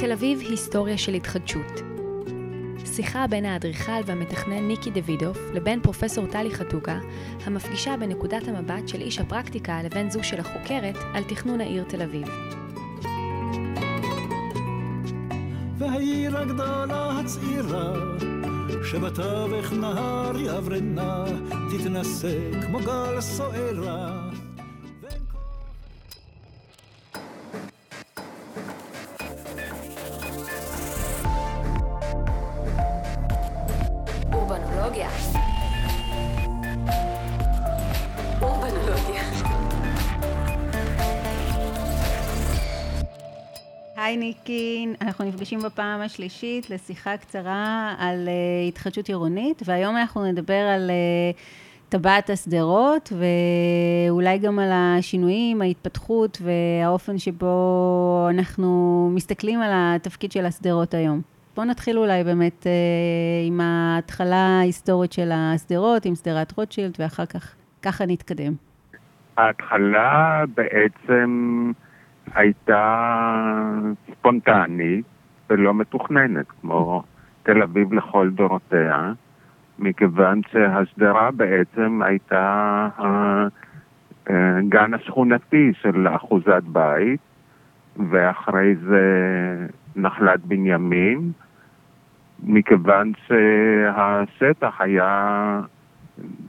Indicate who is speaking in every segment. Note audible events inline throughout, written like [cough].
Speaker 1: תל אביב היסטוריה של התחדשות. שיחה בין האדריכל והמתכנן ניקי דוידוף לבין פרופסור טלי חתוקה, המפגישה בנקודת המבט של איש הפרקטיקה לבין זו של החוקרת על תכנון העיר תל אביב.
Speaker 2: והעיר הגדולה הצעירה, שבתווך נהר יברנה, תתנשא כמו גל סוערה.
Speaker 3: ניקין, אנחנו נפגשים בפעם השלישית לשיחה קצרה על uh, התחדשות עירונית, והיום אנחנו נדבר על uh, טבעת השדרות, ואולי גם על השינויים, ההתפתחות והאופן שבו אנחנו מסתכלים על התפקיד של השדרות היום. בואו נתחיל אולי באמת uh, עם ההתחלה ההיסטורית של השדרות, עם שדרת רוטשילד, ואחר כך ככה נתקדם.
Speaker 4: ההתחלה בעצם הייתה ספונטנית ולא מתוכננת, כמו תל אביב לכל דורותיה, מכיוון שהשדרה בעצם הייתה הגן השכונתי של אחוזת בית, ואחרי זה נחלת בנימין, מכיוון שהשטח היה,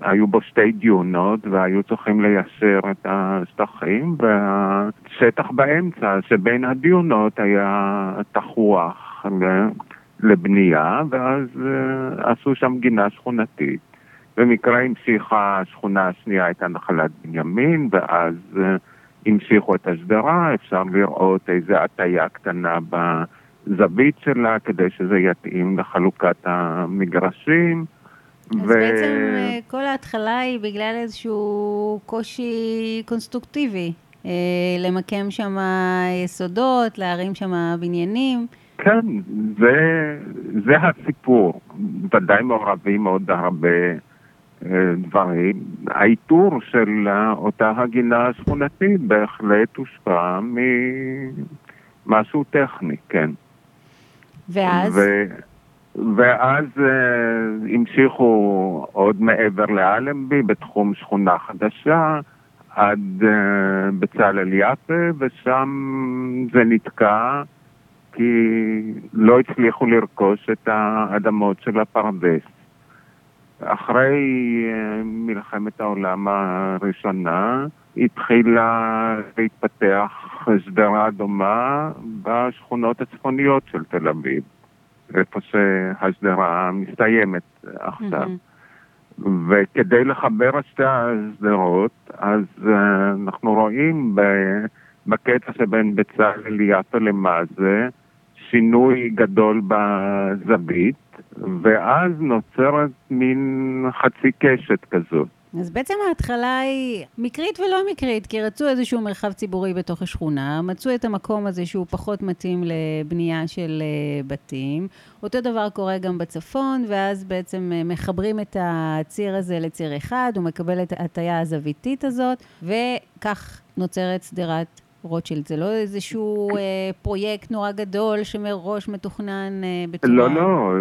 Speaker 4: היו בו שתי דיונות והיו צריכים ליישר את השטחים והשטח באמצע שבין הדיונות היה תחוח לבנייה ואז עשו שם גינה שכונתית. במקרה המשיכה השכונה השנייה הייתה נחלת בנימין ואז המשיכו את השדרה, אפשר לראות איזו הטיה קטנה בזווית שלה כדי שזה יתאים לחלוקת המגרשים.
Speaker 3: אז ו... בעצם כל ההתחלה היא בגלל איזשהו קושי קונסטרוקטיבי, למקם שם יסודות, להרים שם בניינים.
Speaker 4: כן, זה, זה הסיפור. ודאי מעורבים עוד הרבה דברים. האיתור של אותה הגינה השכונתית בהחלט הושפע ממשהו טכני, כן.
Speaker 3: ואז?
Speaker 4: ו... ואז uh, המשיכו עוד מעבר לאלנבי בתחום שכונה חדשה עד uh, בצלאל יפה ושם זה נתקע כי לא הצליחו לרכוש את האדמות של הפרדס. אחרי uh, מלחמת העולם הראשונה התחילה להתפתח שדרה דומה בשכונות הצפוניות של תל אביב. איפה שהשדרה מסתיימת עכשיו. Mm-hmm. וכדי לחבר את שתי השדרות, אז uh, אנחנו רואים בקטע שבין בצלאל יפה למזה שינוי גדול בזווית, ואז נוצרת מין חצי קשת כזאת.
Speaker 3: אז בעצם ההתחלה היא מקרית ולא מקרית, כי רצו איזשהו מרחב ציבורי בתוך השכונה, מצאו את המקום הזה שהוא פחות מתאים לבנייה של בתים. אותו דבר קורה גם בצפון, ואז בעצם מחברים את הציר הזה לציר אחד, הוא מקבל את ההטייה הזוויתית הזאת, וכך נוצרת שדרת רוטשילד. זה לא איזשהו אה, פרויקט נורא גדול שמראש מתוכנן אה, בצורה...
Speaker 4: לא, לא,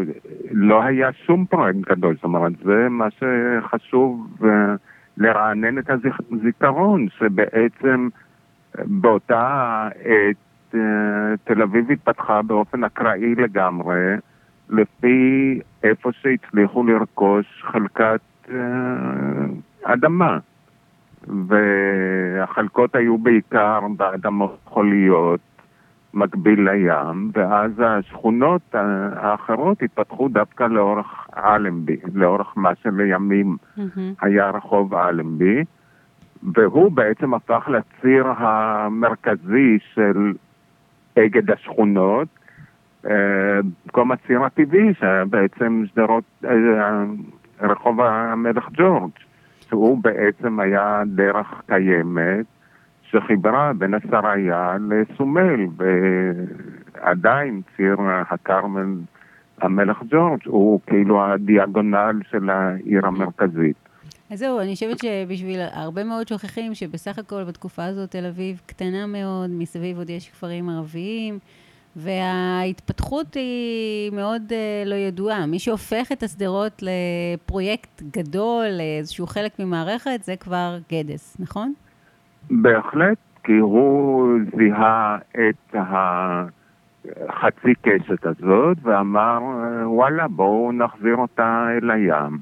Speaker 4: לא היה שום פרויקט גדול. זאת אומרת, זה מה שחשוב אה, לרענן את הזיכרון, שבעצם באותה עת אה, תל אביב התפתחה באופן אקראי לגמרי, לפי איפה שהצליחו לרכוש חלקת אה, אדמה. והחלקות היו בעיקר באדמות חוליות, מקביל לים, ואז השכונות האחרות התפתחו דווקא לאורך אלנבי, לאורך מה שלימים mm-hmm. היה רחוב אלנבי, והוא בעצם הפך לציר המרכזי של אגד השכונות, במקום הציר הטבעי, שהיה בעצם שדרות, רחוב המלך ג'ורג'. שהוא בעצם היה דרך קיימת שחיברה בין השריה לסומל, ועדיין ציר הכרמל המלך ג'ורג' הוא כאילו הדיאגונל של העיר המרכזית.
Speaker 3: אז זהו, אני חושבת שבשביל הרבה מאוד שוכחים שבסך הכל בתקופה הזאת תל אביב קטנה מאוד, מסביב עוד יש כפרים ערביים, וההתפתחות היא מאוד uh, לא ידועה. מי שהופך את השדרות לפרויקט גדול, לאיזשהו חלק ממערכת, זה כבר גדס, נכון?
Speaker 4: בהחלט, כי הוא זיהה את החצי קשת הזאת ואמר, וואלה, בואו נחזיר אותה אל הים.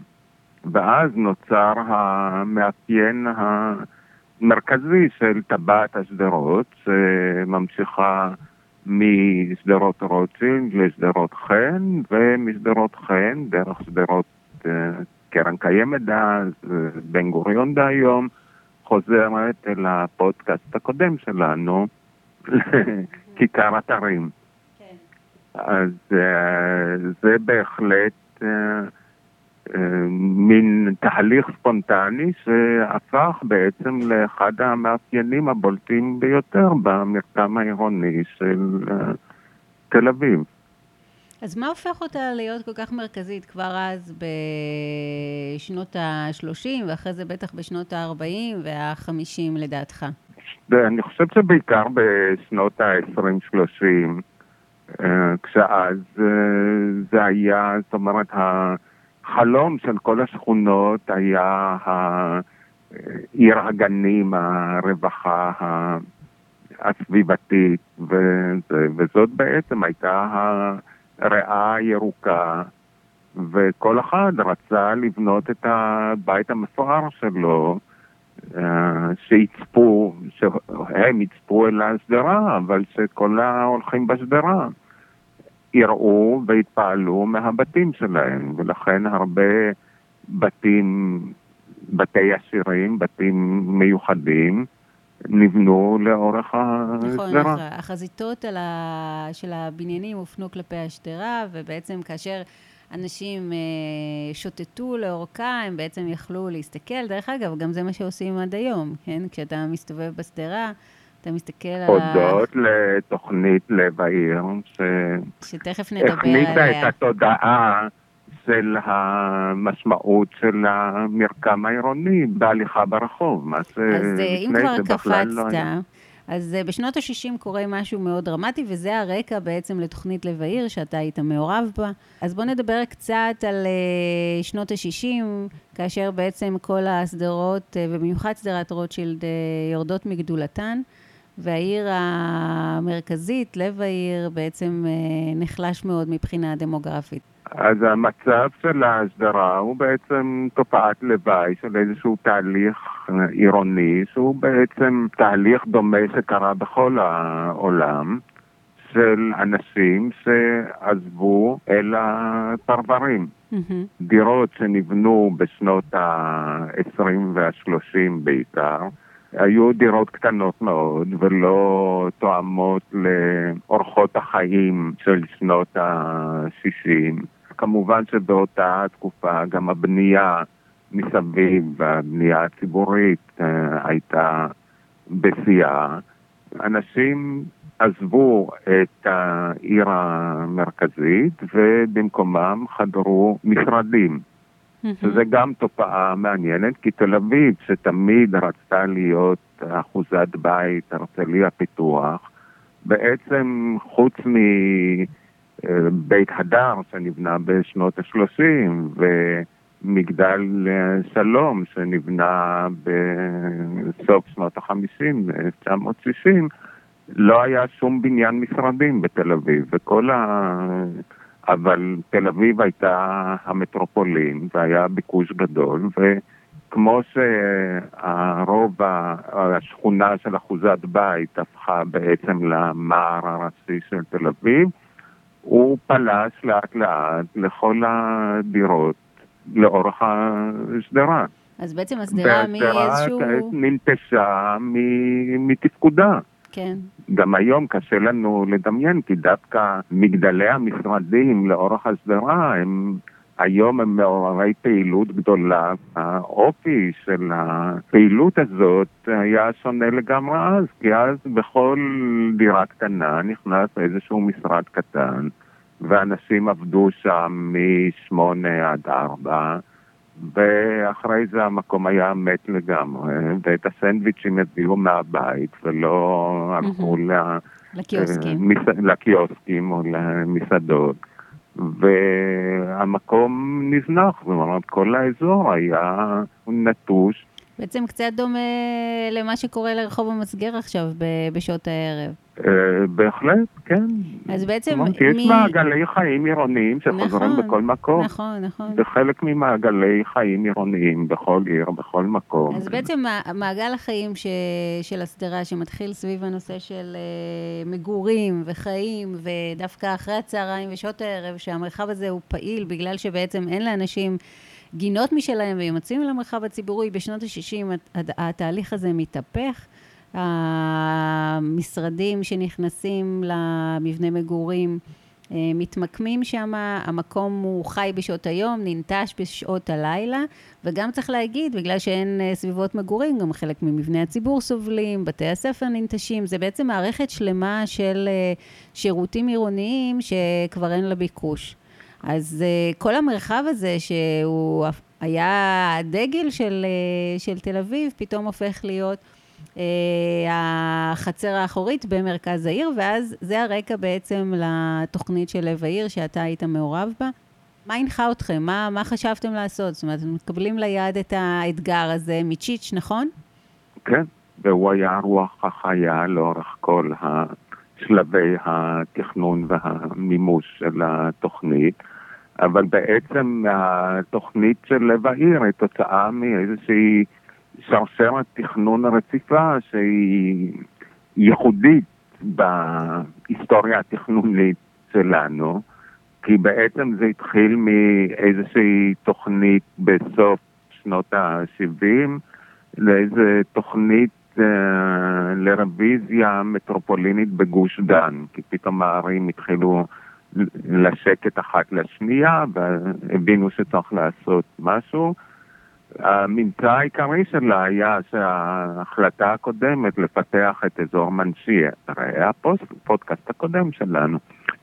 Speaker 4: ואז נוצר המאפיין המרכזי של טבעת השדרות, שממשיכה משדרות רוטשילד לשדרות חן, ומשדרות חן דרך שדרות uh, קרן קיימת אז, בן גוריון דהיום, חוזרת אל הפודקאסט הקודם שלנו, [laughs] לכיכר אתרים. כן. אז uh, זה בהחלט מין תהליך ספונטני שהפך בעצם לאחד המאפיינים הבולטים ביותר במרקם העירוני של אה, תל אביב.
Speaker 3: אז מה הופך אותה להיות כל כך מרכזית כבר אז בשנות ה-30 ואחרי זה בטח בשנות ה-40 וה-50 לדעתך?
Speaker 4: אני חושב שבעיקר בשנות ה-20-30, אה, כשאז אה, זה היה, זאת אומרת, החלום של כל השכונות היה עיר הגנים, הרווחה הסביבתית, וזאת בעצם הייתה הריאה הירוקה, וכל אחד רצה לבנות את הבית המפואר שלו, אה, שיצפו, שהם יצפו אל השדרה, אבל שכל ההולכים בשדרה. יראו והתפעלו מהבתים שלהם, ולכן הרבה בתים, בתי עשירים, בתים מיוחדים, נבנו לאורך השדרה. נכון,
Speaker 3: החזיתות ה... של הבניינים הופנו כלפי השדרה, ובעצם כאשר אנשים אה, שוטטו לאורכה, הם בעצם יכלו להסתכל. דרך אגב, גם זה מה שעושים עד היום, כן? כשאתה מסתובב בשדרה, אתה מסתכל על.
Speaker 4: הודות לתוכנית לב העיר, ש...
Speaker 3: שתכף נדבר
Speaker 4: עליה. הכניסה את התודעה של המשמעות של המרקם העירוני בהליכה ברחוב, מה
Speaker 3: שלפני זה בכלל לא היה. אז אה, בשנות ה-60 קורה משהו מאוד דרמטי, וזה הרקע בעצם לתוכנית לב העיר, שאתה היית מעורב בה. אז בוא נדבר קצת על uh, שנות ה-60, כאשר בעצם כל הסדרות, uh, ובמיוחד סדרת רוטשילד, יורדות מגדולתן. והעיר המרכזית, לב העיר, בעצם אה, נחלש מאוד מבחינה דמוגרפית.
Speaker 4: אז המצב של ההסדרה הוא בעצם תופעת לוואי של איזשהו תהליך עירוני, שהוא בעצם תהליך דומה שקרה בכל העולם, של אנשים שעזבו אל הפרברים. Mm-hmm. דירות שנבנו בשנות ה-20 וה-30 בעיקר, היו דירות קטנות מאוד ולא תואמות לאורחות החיים של שנות ה-60. כמובן שבאותה תקופה גם הבנייה מסביב, הבנייה הציבורית אה, הייתה בשיאה. אנשים עזבו את העיר המרכזית ובמקומם חדרו משרדים. שזה גם תופעה מעניינת, כי תל אביב, שתמיד רצתה להיות אחוזת בית, הרצליה פיתוח, בעצם חוץ מבית הדר שנבנה בשנות ה-30 ומגדל שלום שנבנה בסוף שנות ה-50, 1960, לא היה שום בניין משרדים בתל אביב, וכל ה... אבל תל אביב הייתה המטרופולין והיה ביקוש גדול, וכמו שהרוב, השכונה של אחוזת בית הפכה בעצם למער הראשי של תל אביב, הוא פלש לאט לאט לכל הדירות לאורך השדרה.
Speaker 3: אז בעצם השדרה מאיזשהו... והשדרה
Speaker 4: ננטשה מתפקודה.
Speaker 3: כן.
Speaker 4: גם היום קשה לנו לדמיין, כי דווקא מגדלי המשרדים לאורך השדרה הם... היום הם מעוררי פעילות גדולה. האופי של הפעילות הזאת היה שונה לגמרי אז, כי אז בכל דירה קטנה נכנס איזשהו משרד קטן, ואנשים עבדו שם משמונה עד ארבע. ואחרי זה המקום היה מת לגמרי, ואת הסנדוויצ'ים הביאו מהבית ולא הלכו
Speaker 3: לקיוסקים.
Speaker 4: מס... לקיוסקים או למסעדות. והמקום נזנח, זאת אומרת, כל האזור היה נטוש.
Speaker 3: בעצם קצת דומה למה שקורה לרחוב המסגר עכשיו בשעות הערב.
Speaker 4: אה, בהחלט, כן.
Speaker 3: אז בעצם...
Speaker 4: יש מ... מעגלי חיים עירוניים שחוזרים נכון, בכל מקום.
Speaker 3: נכון, נכון.
Speaker 4: זה חלק ממעגלי חיים עירוניים בכל עיר, בכל מקום.
Speaker 3: אז בעצם מעגל החיים. של הסדרה שמתחיל סביב הנושא של uh, מגורים וחיים, ודווקא אחרי הצהריים ושעות הערב, שהמרחב הזה הוא פעיל בגלל שבעצם אין לאנשים... גינות משלהם והם יוצאים למרחב הציבורי. בשנות ה-60 התהליך הזה מתהפך. המשרדים שנכנסים למבנה מגורים אה, מתמקמים שם, המקום הוא חי בשעות היום, ננטש בשעות הלילה, וגם צריך להגיד, בגלל שאין אה, סביבות מגורים, גם חלק ממבני הציבור סובלים, בתי הספר ננטשים, זה בעצם מערכת שלמה של אה, שירותים עירוניים שכבר אין לה ביקוש. אז כל המרחב הזה, שהוא היה הדגל של, של תל אביב, פתאום הופך להיות אה, החצר האחורית במרכז העיר, ואז זה הרקע בעצם לתוכנית של לב העיר שאתה היית מעורב בה. מה הנחה אתכם? מה, מה חשבתם לעשות? זאת אומרת, אתם מקבלים ליד את האתגר הזה מצ'יץ', נכון?
Speaker 4: כן, והוא היה רוח החיה לאורך כל שלבי התכנון והמימוש של התוכנית. אבל בעצם התוכנית של לב העיר היא תוצאה מאיזושהי שרשרת תכנון הרציפה שהיא ייחודית בהיסטוריה התכנונית שלנו, כי בעצם זה התחיל מאיזושהי תוכנית בסוף שנות ה-70 לאיזה תוכנית לרוויזיה מטרופולינית בגוש דן, כי פתאום הערים התחילו לשקט אחת לשנייה והבינו שצריך לעשות משהו. הממצא העיקרי שלה היה שההחלטה הקודמת לפתח את אזור מנשיה, הרי הפודקאסט הקודם שלנו,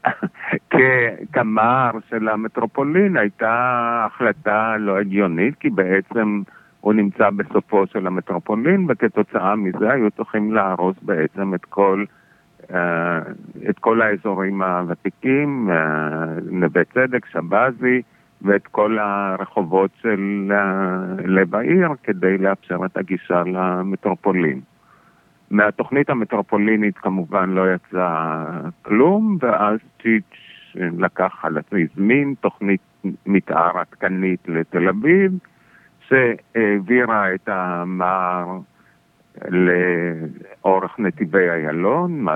Speaker 4: [laughs] כקמר של המטרופולין הייתה החלטה לא הגיונית, כי בעצם הוא נמצא בסופו של המטרופולין, וכתוצאה מזה היו צריכים להרוס בעצם את כל, uh, את כל האזורים הוותיקים, uh, נווה צדק, שבזי, ואת כל הרחובות של לב העיר כדי לאפשר את הגישה למטרופולין. מהתוכנית המטרופולינית כמובן לא יצא כלום, ואז צ'יץ' לקח על עצמי, הזמין תוכנית מתאר עדכנית לתל אביב, שהעבירה את המער לאורך נתיבי איילון, מה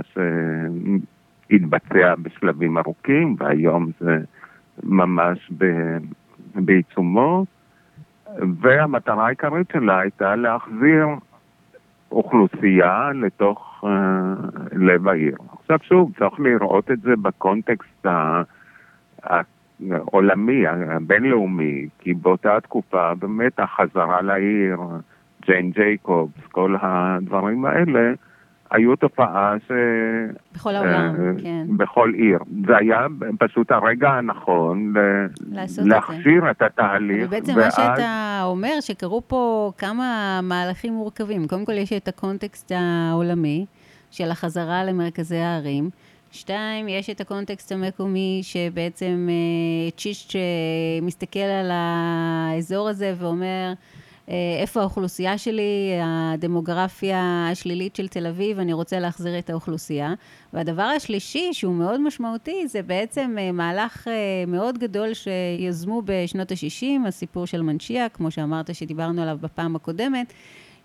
Speaker 4: שהתבצע בשלבים ארוכים, והיום זה ממש ב, בעיצומו, והמטרה העיקרית שלה הייתה להחזיר אוכלוסייה לתוך uh, לב העיר. עכשיו שוב, צריך לראות את זה בקונטקסט העולמי, הבינלאומי, כי באותה תקופה באמת החזרה לעיר, ג'יין ג'ייקובס, כל הדברים האלה, היו תופעה ש...
Speaker 3: בכל העולם, uh, כן.
Speaker 4: בכל עיר. זה היה פשוט הרגע הנכון להכשיר את, את התהליך.
Speaker 3: ובעצם ואז... מה שאתה אומר, שקרו פה כמה מהלכים מורכבים. קודם כל יש את הקונטקסט העולמי של החזרה למרכזי הערים. שתיים, יש את הקונטקסט המקומי שבעצם uh, צ'ישט מסתכל על האזור הזה ואומר, אה, איפה האוכלוסייה שלי, הדמוגרפיה השלילית של תל אביב, אני רוצה להחזיר את האוכלוסייה. והדבר השלישי, שהוא מאוד משמעותי, זה בעצם אה, מהלך אה, מאוד גדול שיזמו בשנות ה-60, הסיפור של מנשייה, כמו שאמרת שדיברנו עליו בפעם הקודמת.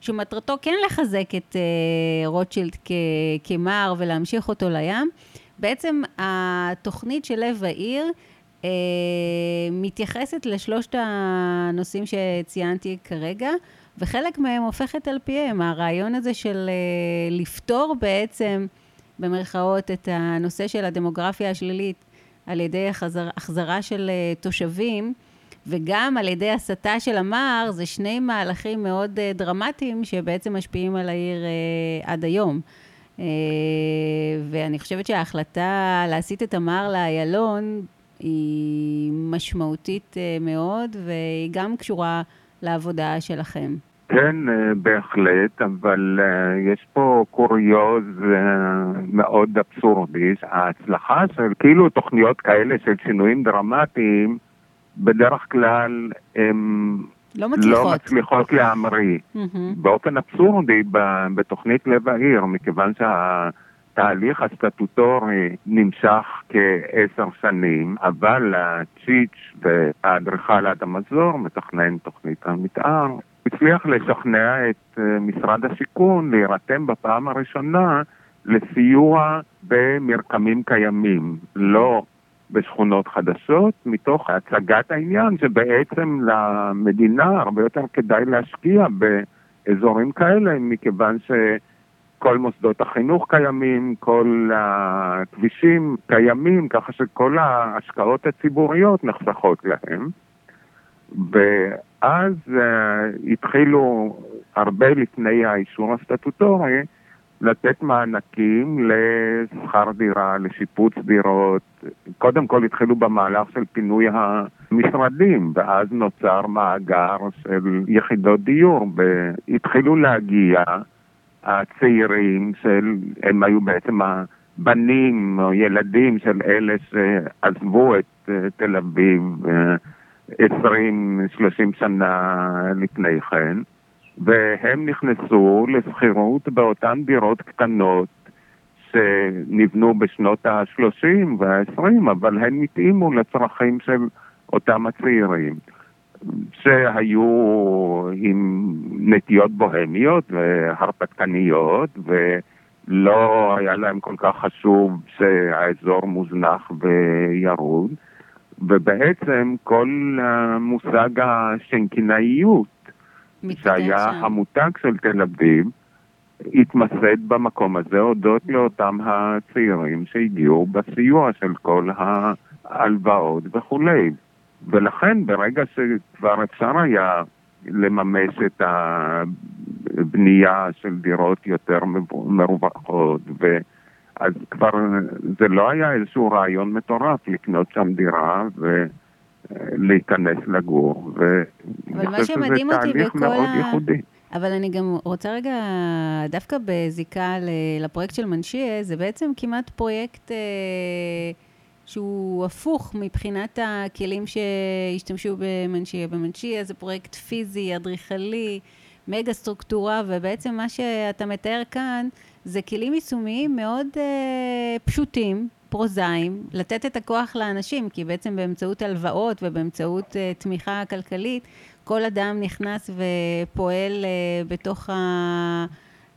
Speaker 3: שמטרתו כן לחזק את רוטשילד כמר ולהמשיך אותו לים. בעצם התוכנית של לב העיר אה, מתייחסת לשלושת הנושאים שציינתי כרגע, וחלק מהם הופכת על פיהם. הרעיון הזה של אה, לפתור בעצם, במרכאות, את הנושא של הדמוגרפיה השלילית על ידי החזר, החזרה של אה, תושבים, וגם על ידי הסתה של המר, זה שני מהלכים מאוד דרמטיים שבעצם משפיעים על העיר עד היום. ואני חושבת שההחלטה להסיט את המר לאיילון היא משמעותית אה, מאוד, והיא גם קשורה לעבודה שלכם.
Speaker 4: כן, בהחלט, אבל יש פה קוריוז מאוד אבסורדי. ההצלחה של כאילו תוכניות כאלה של שינויים דרמטיים, בדרך כלל הן
Speaker 3: לא מצליחות,
Speaker 4: לא מצליחות להמריא. Mm-hmm. באופן אבסורדי, בתוכנית לב העיר, מכיוון שהתהליך הסטטוטורי נמשך כעשר שנים, אבל הצ'יץ' והאדריכל אדם מזור, מתכנן תוכנית המתאר, הצליח לשכנע את אה, משרד השיכון להירתם בפעם הראשונה לסיוע במרקמים קיימים, לא בשכונות חדשות, מתוך הצגת העניין שבעצם למדינה הרבה יותר כדאי להשקיע באזורים כאלה, מכיוון שכל מוסדות החינוך קיימים, כל הכבישים קיימים, ככה שכל ההשקעות הציבוריות נחסכות להם. ואז uh, התחילו, הרבה לפני האישור הסטטוטורי, לתת מענקים לשכר דירה, לשיפוץ דירות. קודם כל התחילו במהלך של פינוי המשרדים, ואז נוצר מאגר של יחידות דיור, והתחילו להגיע הצעירים של, הם היו בעצם הבנים או ילדים של אלה שעזבו את uh, תל אביב. Uh, 20-30 שנה לפני כן, והם נכנסו לשכירות באותן דירות קטנות שנבנו בשנות ה-30 וה-20, אבל הן התאימו לצרכים של אותם הצעירים, שהיו עם נטיות בוהמיות והרפתקניות, ולא היה להם כל כך חשוב שהאזור מוזנח וירוד. ובעצם כל המושג השנקינאיות, שהיה שם. המותג של תל אביב, התמסד במקום הזה הודות לאותם הצעירים שהגיעו בסיוע של כל ההלוואות וכולי. ולכן ברגע שכבר אפשר היה לממש את הבנייה של דירות יותר מרווחות ו... אז כבר זה לא היה איזשהו רעיון מטורף לקנות שם דירה ולהיכנס לגור.
Speaker 3: אבל מה שמדהים אותי בכל ה... ייחודי. אבל אני גם רוצה רגע, דווקא בזיקה לפרויקט של מנשיה, זה בעצם כמעט פרויקט אה, שהוא הפוך מבחינת הכלים שהשתמשו במנשיה. במנשיה זה פרויקט פיזי, אדריכלי, מגה סטרוקטורה, ובעצם מה שאתה מתאר כאן זה כלים יישומיים מאוד אה, פשוטים, פרוזאיים, לתת את הכוח לאנשים, כי בעצם באמצעות הלוואות ובאמצעות אה, תמיכה כלכלית, כל אדם נכנס ופועל אה, בתוך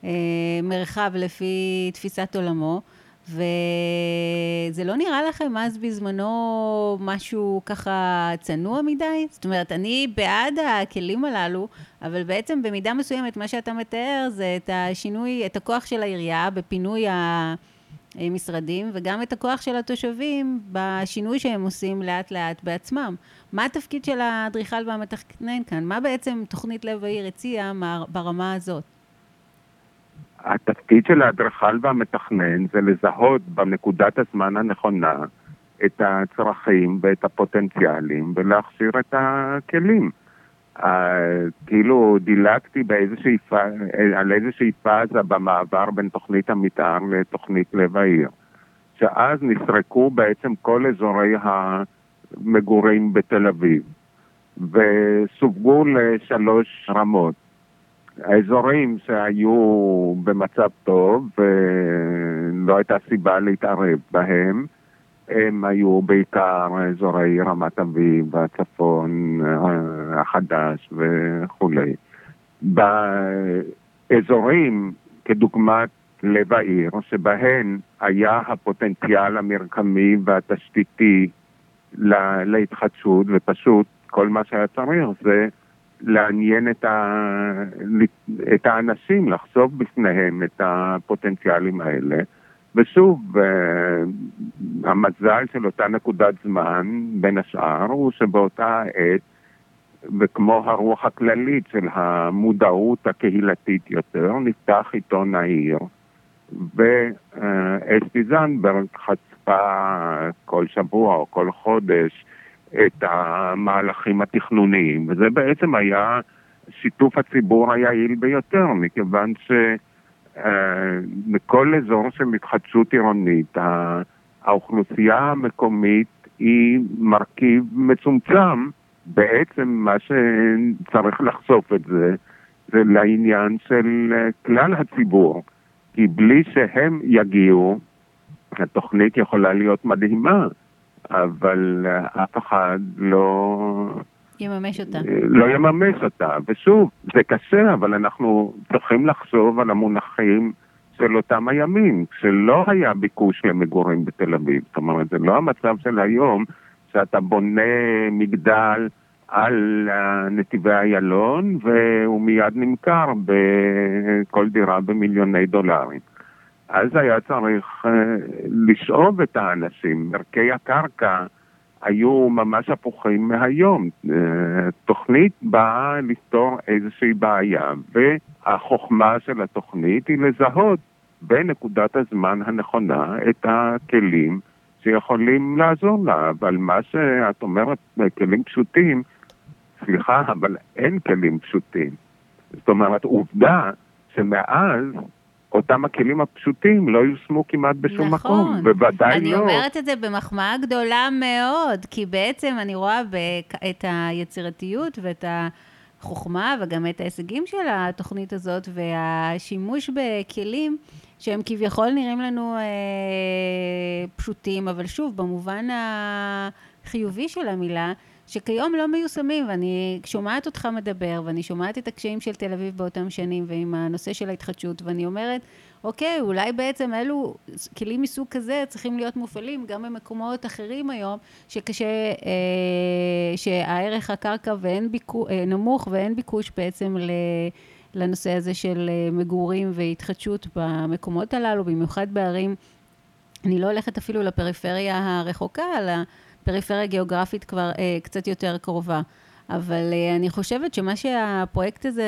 Speaker 3: המרחב אה, לפי תפיסת עולמו. וזה לא נראה לכם אז בזמנו משהו ככה צנוע מדי? זאת אומרת, אני בעד הכלים הללו, אבל בעצם במידה מסוימת מה שאתה מתאר זה את השינוי, את הכוח של העירייה בפינוי המשרדים, וגם את הכוח של התושבים בשינוי שהם עושים לאט לאט בעצמם. מה התפקיד של האדריכל והמתכנן כאן? מה בעצם תוכנית לב העיר הציעה ברמה הזאת?
Speaker 4: התפקיד של האדריכל והמתכנן זה לזהות בנקודת הזמן הנכונה את הצרכים ואת הפוטנציאלים ולהכשיר את הכלים. Uh, כאילו דילגתי באיזושהי, על איזושהי פאזה במעבר בין תוכנית המתאר לתוכנית לב העיר, שאז נסרקו בעצם כל אזורי המגורים בתל אביב וסווגו לשלוש רמות. האזורים שהיו במצב טוב ולא הייתה סיבה להתערב בהם, הם היו בעיקר אזורי רמת אביב, הצפון אה, החדש וכולי. באזורים כדוגמת לב העיר, שבהן היה הפוטנציאל המרקמי והתשתיתי להתחדשות, ופשוט כל מה שהיה צריך זה לעניין את, ה... את האנשים, לחשוף בפניהם את הפוטנציאלים האלה. ושוב, אה, המזל של אותה נקודת זמן, בין השאר, הוא שבאותה עת, וכמו הרוח הכללית של המודעות הקהילתית יותר, נפתח עיתון העיר, ואסתי זנדברג חשפה כל שבוע או כל חודש את המהלכים התכנוניים, וזה בעצם היה שיתוף הציבור היעיל ביותר, מכיוון שמכל אה, אזור של התחדשות עירונית, האוכלוסייה המקומית היא מרכיב מצומצם, בעצם מה שצריך לחשוף את זה, זה לעניין של אה, כלל הציבור. כי בלי שהם יגיעו, התוכנית יכולה להיות מדהימה, אבל אה, אף אחד לא...
Speaker 3: יממש אותה.
Speaker 4: לא יממש אותה. ושוב, זה קשה, אבל אנחנו צריכים לחשוב על המונחים של אותם הימים, כשלא היה ביקוש למגורים בתל אביב. זאת אומרת, זה לא המצב של היום, שאתה בונה מגדל על נתיבי איילון, והוא מיד נמכר בכל דירה במיליוני דולרים. אז היה צריך uh, לשאוב את האנשים. ערכי הקרקע היו ממש הפוכים מהיום. Uh, תוכנית באה לפתור איזושהי בעיה, והחוכמה של התוכנית היא לזהות בנקודת הזמן הנכונה את הכלים שיכולים לעזור לה. אבל מה שאת אומרת, כלים פשוטים, סליחה, אבל אין כלים פשוטים. זאת אומרת, עובדה שמאז אותם הכלים הפשוטים לא יושמו כמעט בשום נכון. מקום, בוודאי
Speaker 3: אני
Speaker 4: לא.
Speaker 3: אני אומרת את זה במחמאה גדולה מאוד, כי בעצם אני רואה את היצירתיות ואת החוכמה וגם את ההישגים של התוכנית הזאת והשימוש בכלים שהם כביכול נראים לנו אה, פשוטים, אבל שוב, במובן החיובי של המילה, שכיום לא מיושמים, ואני שומעת אותך מדבר, ואני שומעת את הקשיים של תל אביב באותם שנים, ועם הנושא של ההתחדשות, ואני אומרת, אוקיי, אולי בעצם אלו כלים מסוג כזה צריכים להיות מופעלים גם במקומות אחרים היום, שקשה, אה, שהערך הקרקע ואין ביקו, אה, נמוך ואין ביקוש בעצם ל... לנושא הזה של אה, מגורים והתחדשות במקומות הללו, במיוחד בערים. אני לא הולכת אפילו לפריפריה הרחוקה, אלא פריפריה גיאוגרפית כבר אה, קצת יותר קרובה. אבל אה, אני חושבת שמה שהפרויקט הזה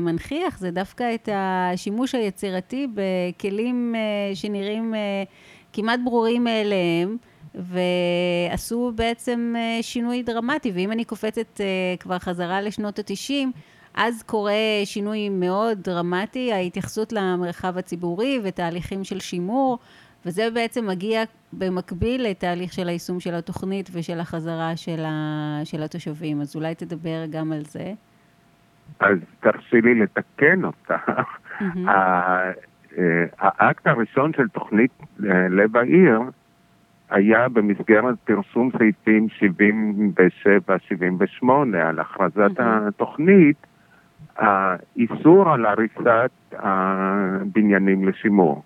Speaker 3: מנכיח זה דווקא את השימוש היצירתי בכלים אה, שנראים אה, כמעט ברורים מאליהם. ועשו בעצם אה, שינוי דרמטי, ואם אני קופצת אה, כבר חזרה לשנות התשעים, אז קורה שינוי מאוד דרמטי, ההתייחסות למרחב הציבורי ותהליכים של שימור, וזה בעצם מגיע במקביל לתהליך של היישום של התוכנית ושל החזרה של, ה, של התושבים. אז אולי תדבר גם על זה.
Speaker 4: אז תרשי לי לתקן אותך. Mm-hmm. האקט הראשון של תוכנית אה, לב העיר היה במסגרת פרסום סעיפים 77-78 על הכרזת. התוכנית, האיסור על הריסת הבניינים לשימור.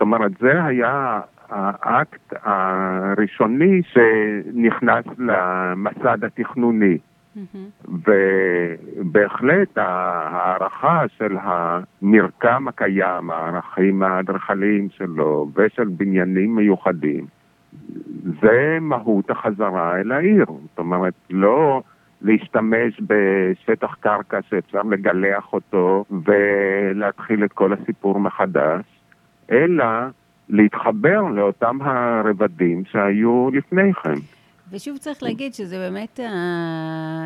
Speaker 4: אומרת, זה היה האקט הראשוני שנכנס למסד התכנוני. Mm-hmm. ובהחלט ההערכה של המרקם הקיים, הערכים האדריכליים שלו ושל בניינים מיוחדים, זה מהות החזרה אל העיר. זאת אומרת, לא להשתמש בשטח קרקע שאפשר לגלח אותו ולהתחיל את כל הסיפור מחדש, אלא להתחבר לאותם הרבדים שהיו לפני כן.
Speaker 3: ושוב צריך להגיד שזה באמת,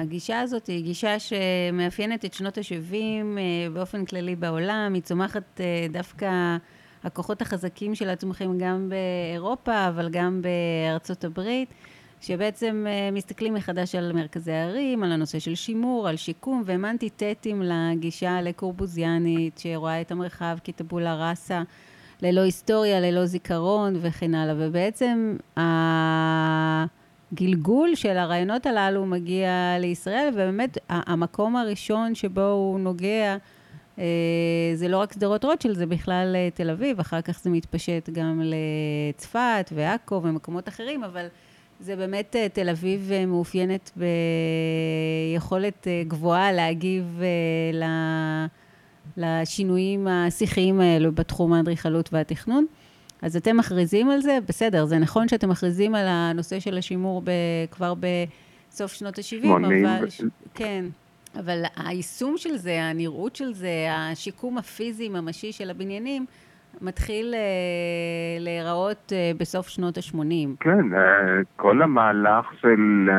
Speaker 3: הגישה הזאת היא גישה שמאפיינת את שנות ה-70 אה, באופן כללי בעולם, היא צומחת אה, דווקא, הכוחות החזקים שלה צומחים גם באירופה, אבל גם בארצות הברית. שבעצם אה, מסתכלים מחדש על מרכזי הערים, על הנושא של שימור, על שיקום, והם אנטיתטים לגישה לקורבוזיאנית, שרואה את המרחב כטבולה ראסה, ללא היסטוריה, ללא זיכרון וכן הלאה. ובעצם הגלגול של הרעיונות הללו מגיע לישראל, ובאמת המקום הראשון שבו הוא נוגע אה, זה לא רק שדרות רוטשילד, זה בכלל אה, תל אביב, אחר כך זה מתפשט גם לצפת ועכו ומקומות אחרים, אבל זה באמת אה, תל אביב מאופיינת ביכולת גבוהה להגיב לשינויים השיחיים האלו בתחום האדריכלות והתכנון. אז אתם מכריזים על זה, בסדר, זה נכון שאתם מכריזים על הנושא של השימור ב, כבר בסוף שנות ה-70, אבל... כן. אבל היישום של זה, הנראות של זה, השיקום הפיזי-ממשי של הבניינים, מתחיל אה, להיראות אה, בסוף שנות ה-80.
Speaker 4: כן, אה, כל המהלך של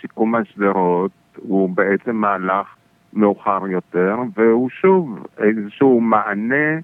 Speaker 4: שיקום השדרות הוא בעצם מהלך מאוחר יותר, והוא שוב איזשהו מענה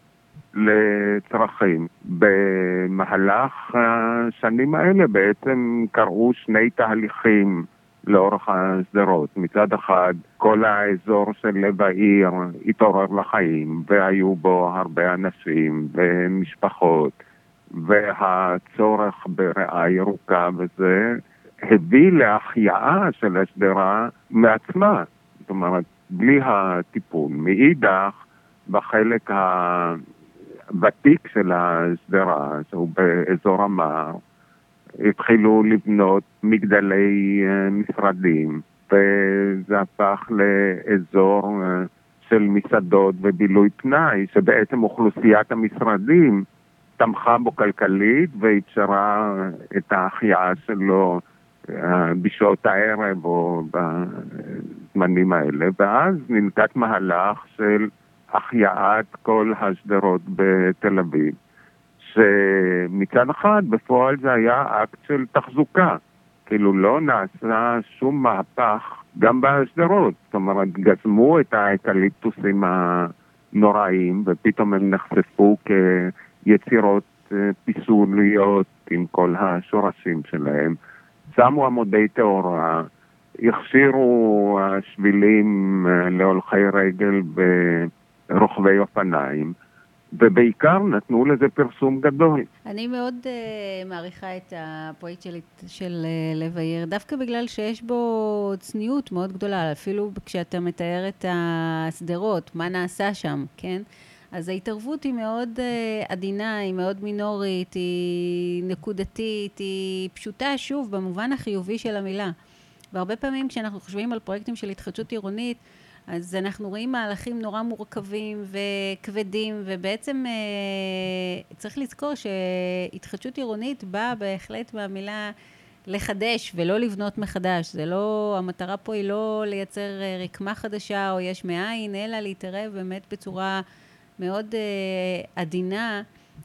Speaker 4: לצרכים. במהלך השנים האלה בעצם קרו שני תהליכים לאורך השדרות. מצד אחד, כל האזור של לב העיר התעורר לחיים, והיו בו הרבה אנשים ומשפחות, והצורך בריאה ירוקה וזה הביא להחייאה של השדרה מעצמה. זאת אומרת, בלי הטיפול. מאידך, בחלק הוותיק של השדרה, שהוא באזור המער, התחילו לבנות מגדלי אה, משרדים, וזה הפך לאזור אה, של מסעדות ובילוי פנאי, שבעצם אוכלוסיית המשרדים תמכה בו כלכלית ואפשרה את ההחייאה שלו אה, בשעות הערב או בזמנים האלה, ואז ננקט מהלך של החייאת כל השדרות בתל אביב. שמצד אחד בפועל זה היה אקט של תחזוקה, כאילו לא נעשה שום מהפך גם בשדרות, זאת אומרת גזמו את האקליפטוסים הנוראים ופתאום הם נחשפו כיצירות אה, פיסוליות עם כל השורשים שלהם, שמו עמודי תאורה, הכשירו השבילים אה, להולכי רגל ברוכבי אופניים. ובעיקר נתנו לזה פרסום גדול.
Speaker 3: אני מאוד uh, מעריכה את הפרויקט של, של uh, לב העיר, דווקא בגלל שיש בו צניעות מאוד גדולה, אפילו כשאתה מתאר את השדרות, מה נעשה שם, כן? אז ההתערבות היא מאוד uh, עדינה, היא מאוד מינורית, היא נקודתית, היא פשוטה, שוב, במובן החיובי של המילה. והרבה פעמים כשאנחנו חושבים על פרויקטים של התחדשות עירונית, אז אנחנו רואים מהלכים נורא מורכבים וכבדים, ובעצם אה, צריך לזכור שהתחדשות עירונית באה בהחלט מהמילה לחדש ולא לבנות מחדש. זה לא, המטרה פה היא לא לייצר אה, רקמה חדשה או יש מאין, אלא להתערב באמת בצורה מאוד אה, עדינה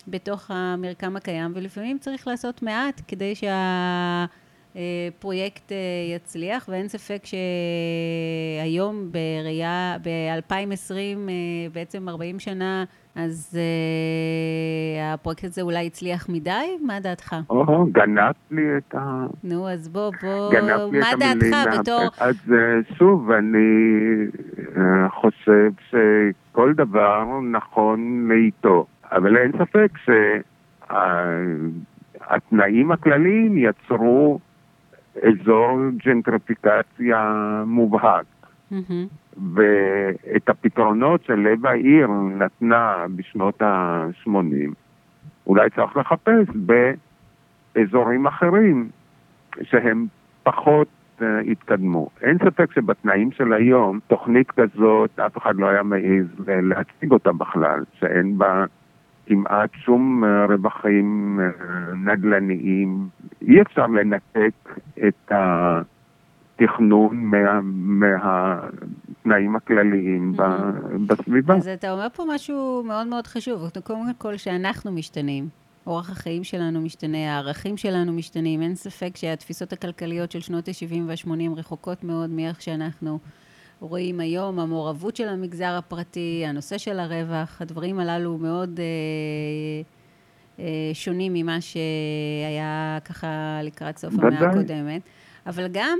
Speaker 3: בתוך המרקם הקיים, ולפעמים צריך לעשות מעט כדי שה... פרויקט אה, יצליח, ואין ספק שהיום בראייה, ב-2020, אה, בעצם 40 שנה, אז הפרויקט הזה אולי הצליח מדי? מה דעתך?
Speaker 4: או, גנבת לי את ה...
Speaker 3: נו, אז בוא, בוא, מה דעתך בתור...
Speaker 4: אז שוב, אני חושב שכל דבר נכון לאיתו, אבל אין ספק שהתנאים הכלליים יצרו אזור ג'נטריפיקציה מובהק. Mm-hmm. ואת הפתרונות של לב העיר נתנה בשנות ה-80, אולי צריך לחפש באזורים אחרים שהם פחות uh, התקדמו. אין ספק שבתנאים של היום, תוכנית כזאת, אף אחד לא היה מעז להציג אותה בכלל, שאין בה כמעט שום אה, רווחים אה, נדל"ניים. אי אפשר לנתק את התכנון מה, מהתנאים הכלליים mm-hmm. בסביבה.
Speaker 3: אז אתה אומר פה משהו מאוד מאוד חשוב. קודם כל שאנחנו משתנים. אורח החיים שלנו משתנה, הערכים שלנו משתנים. אין ספק שהתפיסות הכלכליות של שנות ה-70 וה-80 רחוקות מאוד מאיך שאנחנו רואים היום, המעורבות של המגזר הפרטי, הנושא של הרווח, הדברים הללו מאוד אה, אה, שונים ממה שהיה ככה לקראת סוף המאה הקודמת. אבל גם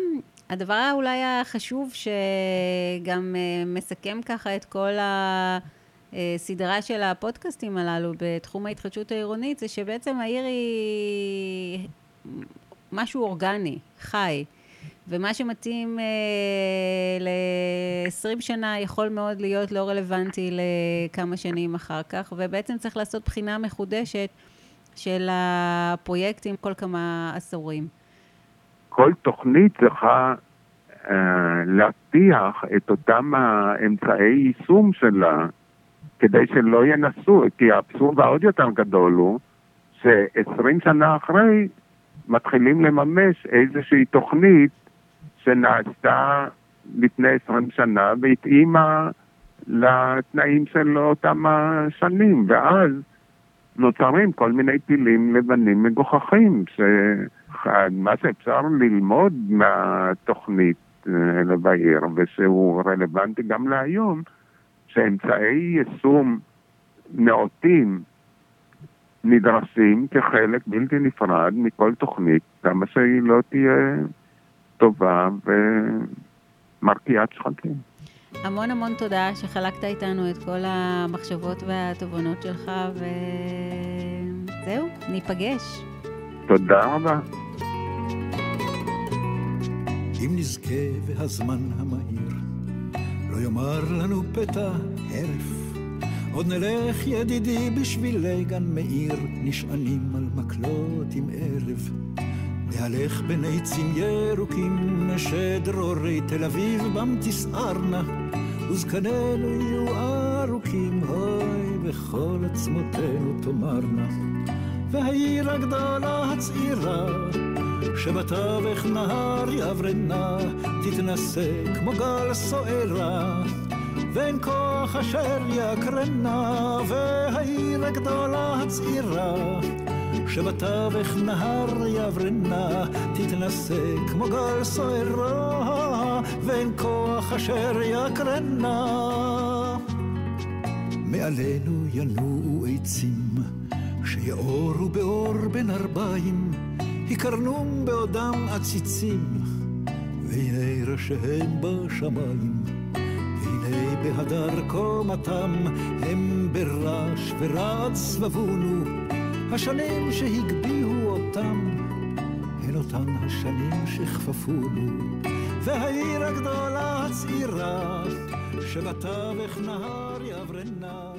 Speaker 3: הדבר אולי החשוב שגם אה, מסכם ככה את כל הסדרה של הפודקאסטים הללו בתחום ההתחדשות העירונית, זה שבעצם העיר היא משהו אורגני, חי. ומה שמתאים אה, ל-20 שנה יכול מאוד להיות לא רלוונטי לכמה שנים אחר כך, ובעצם צריך לעשות בחינה מחודשת של הפרויקטים כל כמה עשורים.
Speaker 4: כל תוכנית צריכה אה, להבטיח את אותם האמצעי יישום שלה, כדי שלא ינסו, כי האבסורד העוד יותר גדול הוא ש-20 שנה אחרי מתחילים לממש איזושהי תוכנית שנעשתה לפני עשרים שנה והתאימה לתנאים של אותם השנים, ואז נוצרים כל מיני פילים לבנים מגוחכים, שמה שאפשר ללמוד מהתוכנית אה, לב העיר, ושהוא רלוונטי גם להיום, שאמצעי יישום נאותים נדרסים כחלק בלתי נפרד מכל תוכנית, כמה שהיא לא תהיה טובה ומרקיעת שחקים.
Speaker 3: המון המון תודה שחלקת איתנו את כל המחשבות והתובנות שלך, וזהו, ניפגש.
Speaker 4: תודה רבה.
Speaker 2: אם נזכה והזמן המהיר לא יאמר לנו פתע הרף, עוד נלך ידידי בשבילי גן מאיר, נשענים על מקלות עם ערב. נהלך בין עצים ירוקים, נשד רורי תל אביב בם תסערנה, וזקנינו יהיו ארוכים, אוי, בכל עצמותינו תאמרנה. והעיר הגדולה הצעירה, שבתווך נהר יברנה, תתנשא כמו גל סוערה, ואין כוח אשר יקרנה, והעיר הגדולה הצעירה, שבתווך נהר יברנה, תתנשא כמו גל סוערה, ואין כוח אשר יקרנה. מעלינו ינועו עצים, שיאורו באור בין ארבעים, יקרנום בעודם עציצים, והנה ראשיהם בשמיים. בהדר קומתם, הם ברעש ורעד סבבונו, השנים שהגביהו אותם, הן אותן השנים שכפפונו. והעיר הגדולה הצעירה, שבתווך נהר יברנה,